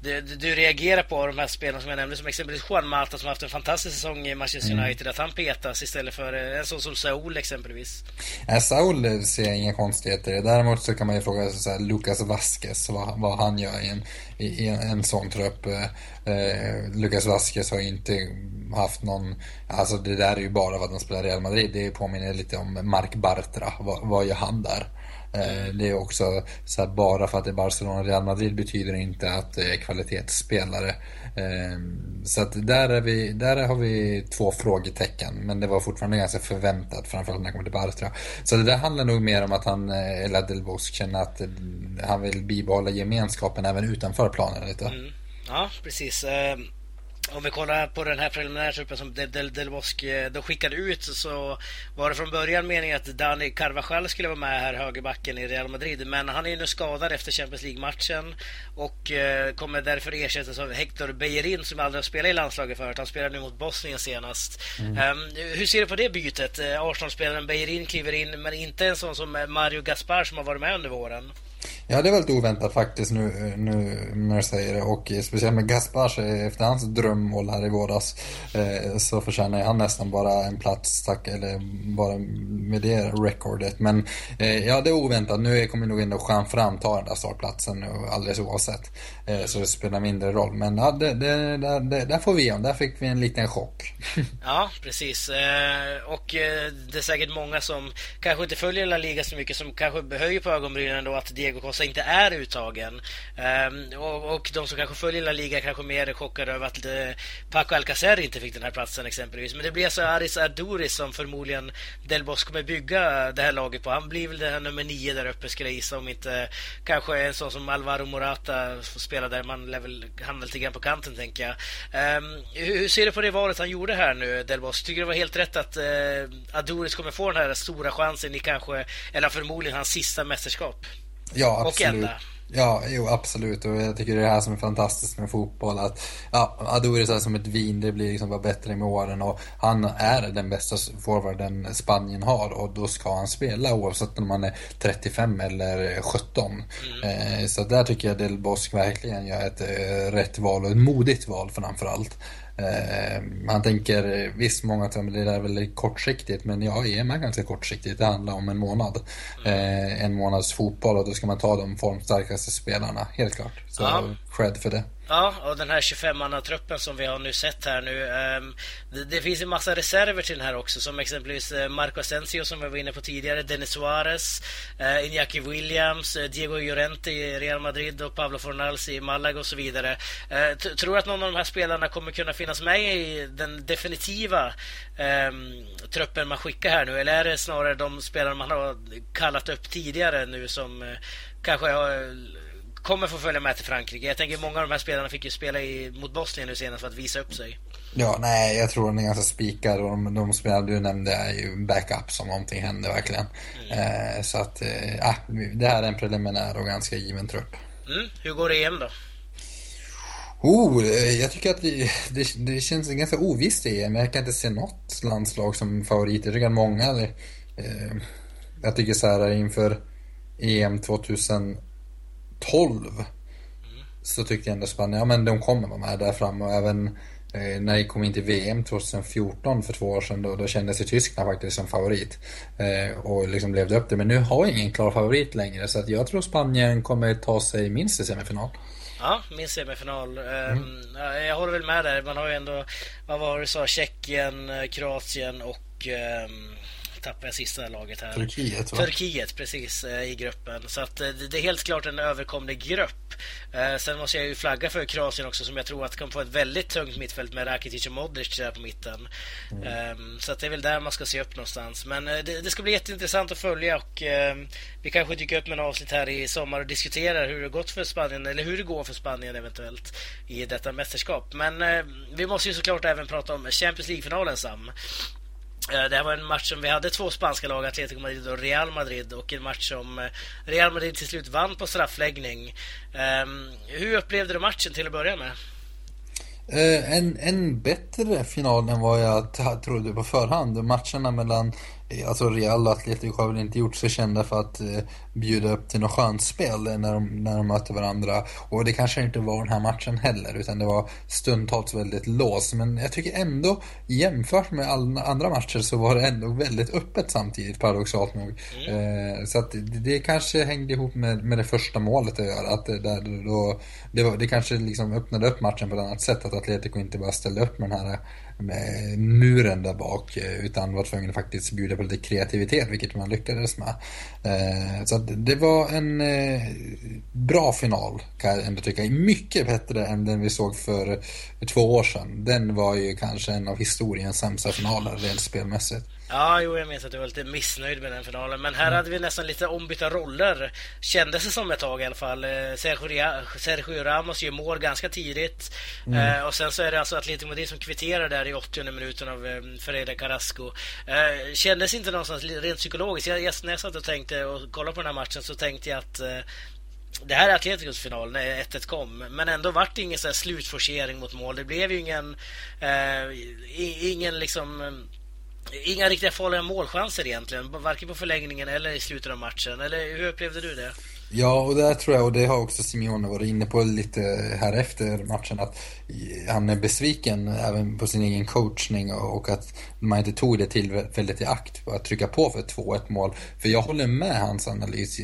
du, du, reagerar på de här spelarna som jag nämnde, som exempelvis Juan Mata som har haft en fantastisk säsong i Manchester mm. United, att han petas istället för uh, en sån som Saul exempelvis. Ja, Saul ser jag inga konstigheter Däremot så kan man ju fråga så här, Lucas Vasquez, vad, vad han gör i en, i, i en, en sån trupp. Uh, Lucas Vasquez har ju inte haft någon, alltså det där är ju bara vad de spelar i Real Madrid. Det påminner lite om Mark Bartra, vad, vad gör han där? Eh, det är också så här, bara för att det är Barcelona och Real Madrid betyder inte att det är kvalitetsspelare. Eh, så att där, är vi, där har vi två frågetecken, men det var fortfarande ganska förväntat, framförallt när det kommer till Bartra. Så det där handlar nog mer om att han, eller Delbos, känner att han vill bibehålla gemenskapen även utanför planen lite. Mm. Ja, precis om vi kollar på den här preliminära truppen som Del, Del, Del Bosque då skickade ut så var det från början meningen att Dani Carvajal skulle vara med här, högerbacken i Real Madrid. Men han är nu skadad efter Champions League-matchen och eh, kommer därför ersättas av Hector Bellerin som aldrig har spelat i landslaget förut. Han spelade nu mot Bosnien senast. Mm. Um, hur ser du på det bytet? Eh, Arsenal-spelaren Bellerin kliver in, men inte en sån som Mario Gaspar som har varit med under våren. Ja, det var lite oväntat faktiskt nu, nu när du säger det. Och speciellt med Gaspars, eh, efter hans drömmål här i våras, eh, så förtjänar han nästan bara en plats, tack, eller bara med det rekordet. Men eh, ja, det är oväntat. Nu kommer nog ändå Jean Fram ta den där startplatsen nu, alldeles oavsett. Eh, så det spelar mindre roll. Men ja, det, det, det, där får vi om. Där fick vi en liten chock. *laughs* ja, precis. Eh, och eh, det är säkert många som kanske inte följer La Liga så mycket som kanske höjer på ögonbrynen då att Diego Costa inte är uttagen. Um, och, och, de som kanske följer La Liga kanske mer är chockade över att uh, Paco Alcacer inte fick den här platsen exempelvis. Men det blir alltså Aris Arduris som förmodligen Del Bosque kommer bygga det här laget på. Han blir väl det här nummer nio där uppe skulle jag gissa om inte eh, kanske en sån som Alvaro Morata får spela där. Man lär väl hamna lite grann på kanten tänker jag. Um, hur, hur, ser du på det valet han gjorde här nu Del Bosque? Tycker du det var helt rätt att eh, uh, Adoris kommer få den här stora chansen i kanske, eller förmodligen hans sista mästerskap? Ja, absolut. Ja, jo, absolut. Och jag tycker det är det här som är fantastiskt med fotboll. Att, ja, Adoris är som ett vin, det blir liksom bara bättre med åren. Och han är den bästa forwarden Spanien har och då ska han spela oavsett om han är 35 eller 17. Mm. Eh, så där tycker jag Del Bosque verkligen gör ett eh, rätt val och ett modigt val framförallt. Eh, man tänker, visst många tror att det är väldigt kortsiktigt men ja, EM är ganska kortsiktigt. Det handlar om en månad. Eh, en månads fotboll och då ska man ta de formstarkaste spelarna, helt klart. Så cred för det. Ja, och den här 25-mannatruppen som vi har nu sett här nu. Um, det, det, finns en massa reserver till den här också, som exempelvis eh, Marco Asensio som vi var inne på tidigare, Denis Suarez, uh, Iñaki Williams, uh, Diego Llorente i Real Madrid och Pablo Fornals i Malaga och så vidare. tror du att någon av de här spelarna kommer kunna finnas med i den definitiva um, truppen man skickar här nu? Eller är det snarare de spelare man har kallat upp tidigare nu som kanske har kommer få följa med till Frankrike. Jag tänker många av de här spelarna fick ju spela i, mot Bosnien nu senast för att visa upp sig. Ja, nej, jag tror den är ganska spikad och de, de spelare du nämnde är ju backup som någonting händer verkligen. Mm. Eh, så att, eh, det här är en preliminär och ganska given trupp. Mm. Hur går det EM då? Oh, eh, jag tycker att det, det, det känns ganska ovisst i EM. Jag kan inte se något landslag som favorit. Jag tycker att många, eh, jag tycker så här inför EM 2000 12 så tyckte jag ändå Spanien, ja men de kommer vara med där framme och även eh, när det kom in till VM 2014 för två år sedan då, då kände sig Tyskland faktiskt som favorit eh, och liksom levde upp det. Men nu har jag ingen klar favorit längre så att jag tror Spanien kommer ta sig minst till semifinal. Ja, minst semifinal. Ehm, mm. Jag håller väl med där. Man har ju ändå, vad var det du sa, Tjeckien, Kroatien och um tappade jag sista laget här. Turkiet, va? Turkiet, precis, eh, i gruppen. Så att eh, det är helt klart en överkomlig grupp. Eh, sen måste jag ju flagga för Kroatien också som jag tror att kan få ett väldigt tungt mittfält med Rakitic och Modric där på mitten. Mm. Ehm, så att det är väl där man ska se upp någonstans. Men det, det ska bli jätteintressant att följa och ehm, vi kanske dyker upp med en avsnitt här i sommar och diskuterar hur det gått för Spanien, eller hur det går för Spanien eventuellt i detta mästerskap. Men vi måste ju såklart även prata om Champions League-finalen, Sam. Eh, det här var en match som vi hade två spanska lag, Atletico Madrid och Real Madrid och en match som eh, Real Madrid till slut vann på straffläggning. Ehm, hur upplevde du matchen till att börja med? Eh, en, en bättre final än vad jag trodde på förhand. Matcherna mellan Alltså Real och Atletico har väl inte gjort sig kända för att eh, bjuda upp till något skönt spel när de, när de möter varandra. Och det kanske inte var den här matchen heller, utan det var stundtals väldigt låst. Men jag tycker ändå, jämfört med alla andra matcher, så var det ändå väldigt öppet samtidigt, paradoxalt nog. Mm. Eh, så att det, det, kanske hängde ihop med, med det första målet att göra. Att det, där, då, det, var, det kanske liksom öppnade upp matchen på ett annat sätt, att Atletico inte bara ställde upp med den här muren där bak eh, utan var tvungen att faktiskt bjuda på lite kreativitet vilket man lyckades med. Eh, så det var en eh, bra final kan jag ändå tycka. Mycket bättre än den vi såg för två år sedan. Den var ju kanske en av historiens sämsta finaler rent spelmässigt. Ja, jo, jag minns att du var lite missnöjd med den finalen. Men här mm. hade vi nästan lite ombytta roller. Kändes det som ett tag i alla fall. Eh, Sergio, Sergio Ramos gör mål ganska tidigt. Mm. Eh, och sen så är det alltså Atletico Madrid som kvitterar där i 80 minuten av eh, Ferreira Carrasco. Eh, kändes inte någonstans rent psykologiskt. Jag, jag, när jag satt och tänkte och kollade på den här matchen så tänkte jag att eh, det här är Atleticos final när 1-1 kom, men ändå vart det ingen så slutforcering mot mål. Det blev ju ingen, eh, ingen liksom Inga riktiga farliga målchanser egentligen, varken på förlängningen eller i slutet av matchen. Eller hur upplevde du det? Ja, och det tror jag, och det har också Simeone varit inne på lite här efter matchen, att han är besviken även på sin egen coachning och att man inte tog det tillfället i akt att trycka på för 2-1 mål. För jag håller med hans analys.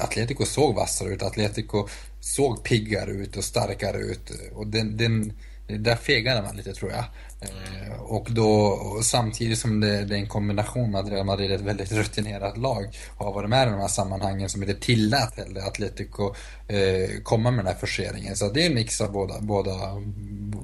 Atletico såg vassare ut, Atletico såg piggare ut och starkare ut. Och den, den, där fegade man lite tror jag. Eh, och då och samtidigt som det, det, är en kombination med att Real Madrid är ett väldigt rutinerat lag och har varit med i de här sammanhangen som inte tillät heller Atletico eh, komma med den här forceringen. Så det är en mix av båda, båda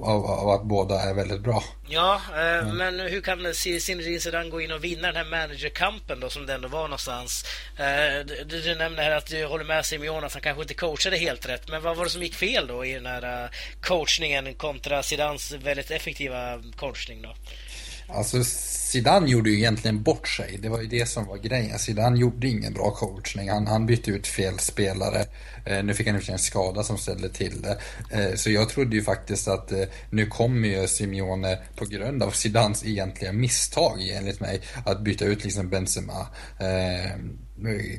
av, av, att båda är väldigt bra. Ja, eh, mm. men hur kan Zinedine Zidane gå in och vinna den här managerkampen då som det ändå var någonstans? Eh, du, du nämnde här att du håller med Simeone att han kanske inte coachade helt rätt, men vad var det som gick fel då i den här eh, coachningen kontra Zidanes väldigt effektiva coachning då? Alltså Zidane gjorde ju egentligen bort sig. Det var ju det som var grejen. Alltså, Zidane gjorde ingen bra coachning. Han, han bytte ut fel spelare. Eh, nu fick han en skada som ställde till det. Eh, så jag trodde ju faktiskt att eh, nu kommer ju Simeone på grund av Zidanes egentliga misstag enligt mig att byta ut liksom Benzema. Eh,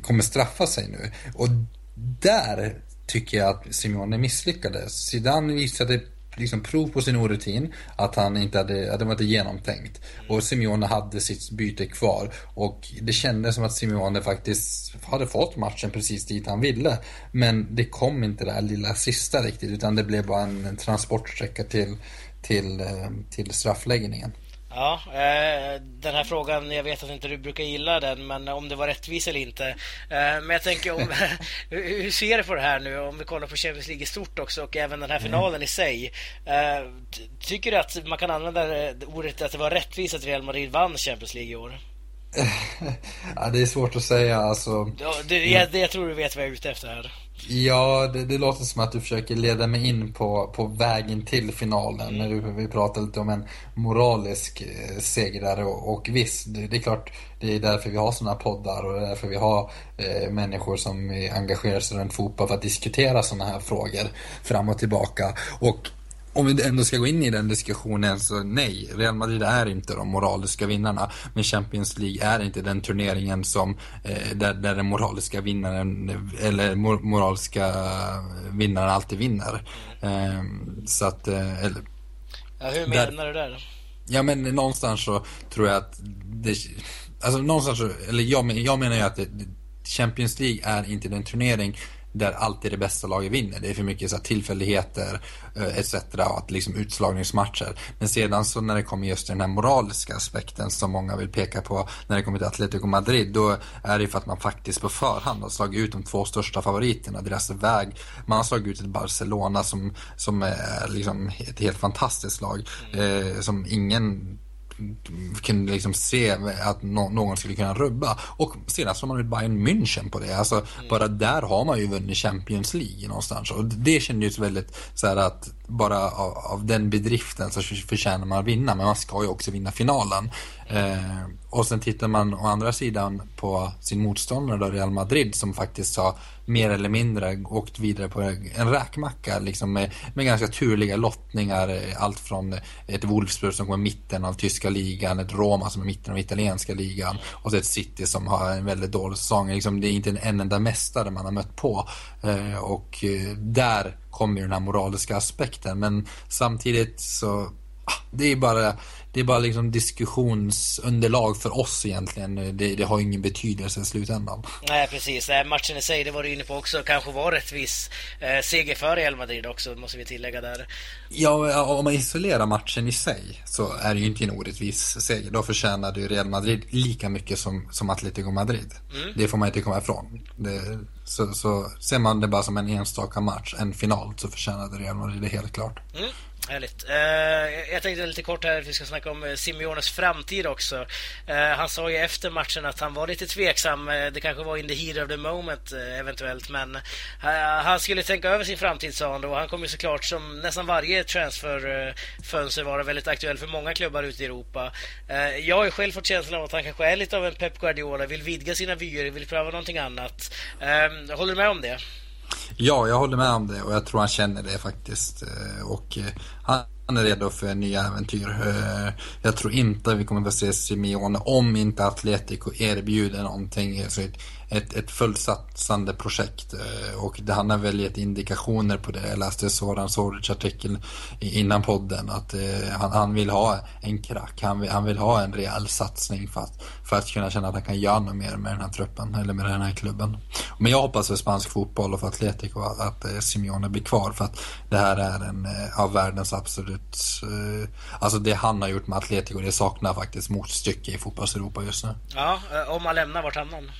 kommer straffa sig nu. Och där tycker jag att Simeone misslyckades. Zidane visade liksom prov på sin orutin, att han inte hade, att det var inte genomtänkt. Och Simeone hade sitt byte kvar och det kändes som att Simeone faktiskt hade fått matchen precis dit han ville. Men det kom inte det här lilla sista riktigt utan det blev bara en transportsträcka till, till, eh, till straffläggningen. Ja, eh, den här frågan, jag vet att inte du brukar gilla den, men om det var rättvis eller inte. Eh, men jag tänker, om, *laughs* hur ser du på det här nu? Om vi kollar på Champions League i stort också och även den här mm. finalen mm. i sig. Eh, tycker du att man kan använda ordet att det var rättvist att Real Madrid vann Champions League i år? Ja, det är svårt att säga alltså. Ja, det, jag, det, jag tror du vet vad jag är ute efter här. Ja, det, det, låter som att du försöker leda mig in på, på vägen till finalen. Mm. När du, vi pratar lite om en moralisk eh, segrare och, och visst, det, det, är klart det är därför vi har sådana poddar och det är därför vi har eh, människor som engagerar sig runt fotboll för att diskutera sådana här frågor fram och tillbaka. Och om vi ändå ska gå in i den diskussionen så nej, Real Madrid är inte de moraliska vinnarna. Men Champions League är inte den turneringen som eh, där, där den moraliska vinnaren eller mor moraliska vinnaren alltid vinner. Eh, så att, eh, eller, ja, hur menar där, du där? Ja men någonstans så tror jag att det, alltså någonstans så, eller jag, jag menar ju att det, Champions League är inte den turnering där alltid det bästa laget vinner. Det är för mycket så tillfälligheter eh, etc. och att liksom utslagningsmatcher. Men sedan så när det kommer just till den här moraliska aspekten som många vill peka på när det kommer till Atletico Madrid då är det för att man faktiskt på förhand har slagit ut de två största favoriterna, deras väg. Man har slagit ut ett Barcelona som, som är liksom ett helt fantastiskt lag eh, som ingen kunde liksom se att någon skulle kunna rubba. Och sedan slår man ut Bayern München på det. Alltså, mm. Bara där har man ju vunnit Champions League någonstans. Och det kändes väldigt så här att bara av, av, den bedriften så förtjänar man att vinna. Men man ska ju också vinna finalen. Eh, och sen tittar man å andra sidan på sin motståndare då, Real Madrid som faktiskt har mer eller mindre åkt vidare på en räkmacka liksom med, med ganska turliga lottningar. Eh, allt från ett Wolfsburg som går i mitten av tyska ligan, ett Roma som är i mitten av italienska ligan och så ett City som har en väldigt dålig säsong. Liksom, det är inte en enda mästare man har mött på. Eh, och eh, där kommer den här moraliska aspekten men samtidigt så ah, det är bara det är bara liksom diskussionsunderlag för oss egentligen. Det, det har ingen betydelse i slutändan. Nej, precis. Matchen i sig, det var du inne på också, kanske var rättvis eh, seger för Real Madrid också, måste vi tillägga där. Ja, om man isolerar matchen i sig så är det ju inte en orättvis seger. Då förtjänade ju Real Madrid lika mycket som, som Atletico Madrid. Mm. Det får man inte komma ifrån. Det, så, så ser man det bara som en enstaka match, en final, så förtjänade Real Madrid det helt klart. Mm. Härligt. Eh, jag tänkte lite kort här att vi ska snacka om eh, Simeones framtid också. Eh, han sa ju efter matchen att han var lite tveksam. Det kanske var in the heat of the moment eventuellt. Men han skulle tänka över sin framtid sa han då. Han kommer såklart som nästan varje transferfönster vara väldigt aktuell för många klubbar ute i Europa. jag har ju själv fått känslan av att han kanske är lite av en Pep Guardiola. Vill vidga sina vyer, vill pröva någonting annat. håller du med om det? Ja, jag håller med om det och jag tror han känner det faktiskt. Eh, och eh, han är redo för nya äventyr. Eh, jag tror inte vi kommer att se Simeone om inte Atletico erbjuder någonting. Alltså ett, ett fullsatsande projekt eh, och det, han har väl gett indikationer på det. Jag läste Soran Soric artikel innan podden att eh, han, han, vill ha en krack, han vill, han vill ha en rejäl satsning för att, för att kunna känna att han kan göra något mer med den här truppen eller med den här klubben. Men jag hoppas för spansk fotboll och för Atletico att, att Simeone blir kvar för att det här är en av världens absolut, eh, alltså det han har gjort med Atletico det saknar faktiskt motstycke i fotbolls-Europa just nu. Ja, eh, om man lämnar, vart hamnar han?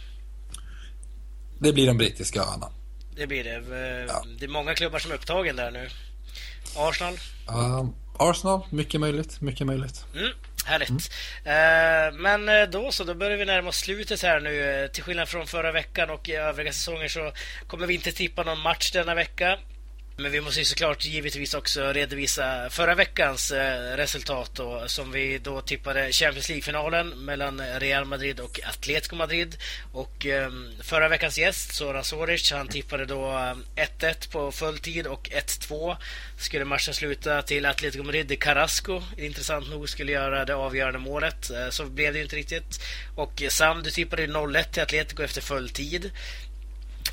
Det blir de brittiska öarna. Det blir det. Eh, ja. Det är många klubbar som är upptagen där nu. Arsenal? Uh, Arsenal, mycket möjligt. Mycket möjligt. Mm, härligt. Mm. Men då så, då börjar vi närma oss slutet här nu. Till skillnad från förra veckan och övriga säsonger så kommer vi inte tippa någon match denna vecka. Men vi måste ju såklart givetvis också redovisa förra veckans eh, resultat då, som vi då tippade Champions League-finalen mellan Real Madrid och Atletico Madrid. Och ehm, förra veckans gäst, Soran Soric, han tippade då eh, 1-1 på på fulltid och 1-2 skulle matchen sluta till Atletico Madrid. De Carrasco, intressant nog, skulle göra det avgörande målet. Eh, så blev det ju inte riktigt. Och Sam, du tippade 0-1 till Atletico efter fulltid.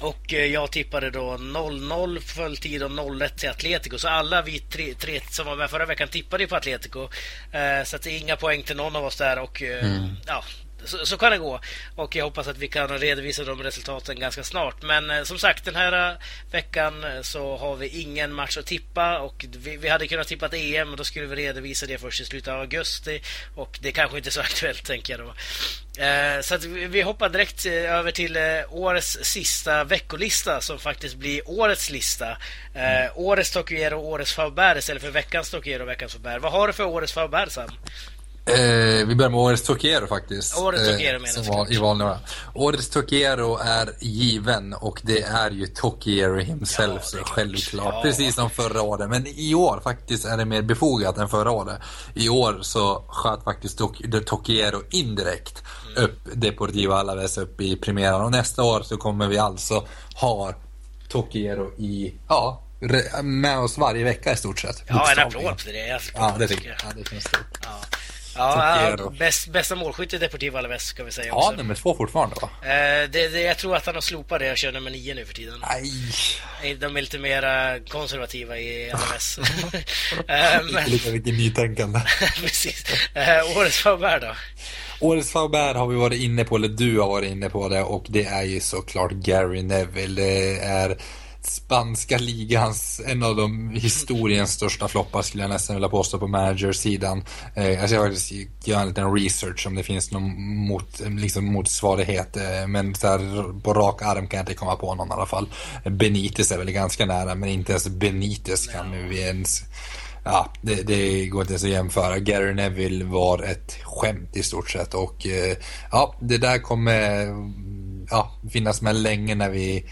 Och eh, jag tippade då 0-0 fulltid och 0-1 till Atletico. Så alla vi tre, tre, som var med förra veckan tippade på Atletico. Eh, så att det är inga poäng till någon av oss där. Och eh, mm. ja, så, så, kan det gå. Och jag hoppas att vi kan redovisa de resultaten ganska snart. Men eh, som sagt, den här eh, veckan eh, så har vi ingen match att tippa. Och vi, vi hade kunnat tippa ett EM, och då skulle vi redovisa det först i slutet av augusti. Och det är kanske inte är så *laughs* aktuellt, tänker jag då. Eh, så att vi, vi hoppar direkt eh, över till eh, årets sista veckolista som faktiskt blir årets lista. Mm. Årets Tokiero och årets Faubert istället för veckans Tokiero och veckans Faubert. Vad har du för årets Faubert, Sam? Eh, vi börjar med Årets Tokiero faktiskt. Årets Tokiero menar eh, var, I valnummer. Årets Tokiero är given och det är ju Tokiero himself, ja, självklart. Ja. Precis som förra året. Men i år faktiskt är det mer befogat än förra året. I år så sköt faktiskt Tokiero indirekt mm. upp Deportivo Alaves upp i premiären. Och nästa år så kommer vi alltså ha Tokiero i, ja, med oss varje vecka i stort sett. Ja, en applåd för det. Ja, det tycker jag. Ja, det känns stort. Ja. Ja, ja bäst, bästa målskytt i Deportivo Alaves ska vi säga Ja, nummer två fortfarande va? Eh, det, det, jag tror att han har slopat det och kör nummer nio nu för tiden. Nej. De är lite mer konservativa i *laughs* Alaves. *laughs* eh, lite vilket nytänkande. *laughs* Precis. Eh, årets Faubert då? Årets Faubert har vi varit inne på, eller du har varit inne på det och det är ju såklart Gary Neville. Det är spanska ligans, en av de historiens största floppar skulle jag nästan vilja påstå på managersidan. Eh, jag ska faktiskt göra en liten research om det finns någon mot, liksom motsvarighet. Eh, men så här, på rak arm kan jag inte komma på någon i alla fall. Benitez är väl ganska nära men inte ens Benitez kan vi ens Ja, det, det, går inte ens att jämföra. Gary Neville var ett skämt i stort sett och eh, ja, det där kommer ja, finnas med länge när vi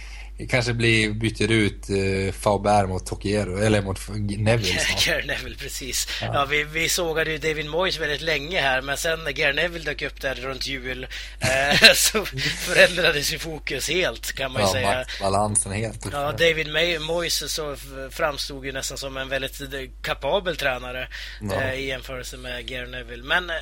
kanske blir, byter ut uh, Faubert mot Tokiero, eller mot Neville Gary Neville, precis. Ja. ja, vi, vi sågade ju David Moyes väldigt länge här, men sen när Gary Neville dök upp där runt jul eh, *laughs* så förändrades ju fokus helt, kan man ju ja, säga. balansen helt. Ja, David May Moyes så framstod ju nästan som en väldigt kapabel tränare ja. eh, i jämförelse med Gary Neville. Men eh,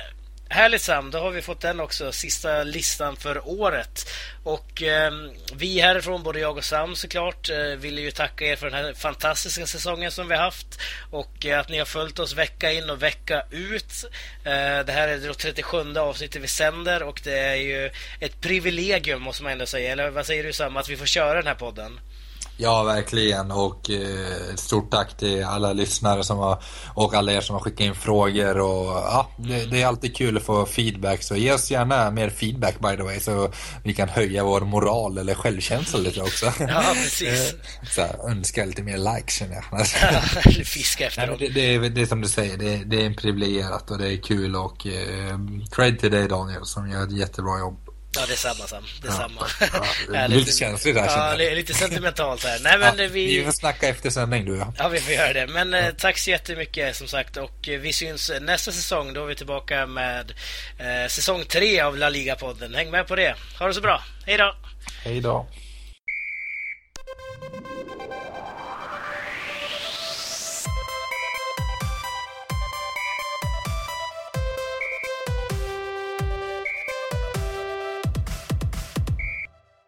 Härligt Sam, då har vi fått den också, sista listan för året. Och eh, vi härifrån, både jag och Sam såklart, eh, vill ju tacka er för den här fantastiska säsongen som vi har haft och eh, att ni har följt oss vecka in och vecka ut. Eh, det här är det 37 avsnittet vi sänder och det är ju ett privilegium måste man ändå säga. Eller vad säger du Sam, att vi får köra den här podden? Ja, verkligen. Och eh, stort tack till alla lyssnare som har, och alla er som har skickat in frågor. Och, ja, det, det, är alltid kul att få feedback. Så ge oss gärna mer feedback by the way. Så vi kan höja vår moral eller självkänsla lite också. *laughs* Ja, precis. *laughs* så här, önskar lite mer likes känner jag. *laughs* Fiska efter dem. Det, det, är, det är som du säger, det, det är privilegierat och det är kul. Och eh, cred till dig Daniel som gör ett jättebra jobb. Ja, det är samma Sam. Det är ja. samma. Ja, *laughs* det är lite känsligt där. Ja, det är lite sentimentalt här. Nej, men ja, vi... vi får snacka efter sändning du ja. Ja, vi får göra det. Men ja. Eh, tack så jättemycket som sagt och eh, vi syns eh, nästa säsong. Då är vi tillbaka med eh, säsong tre av La Liga-podden. Häng med på det. Ha det så bra. Hej då! Hej då!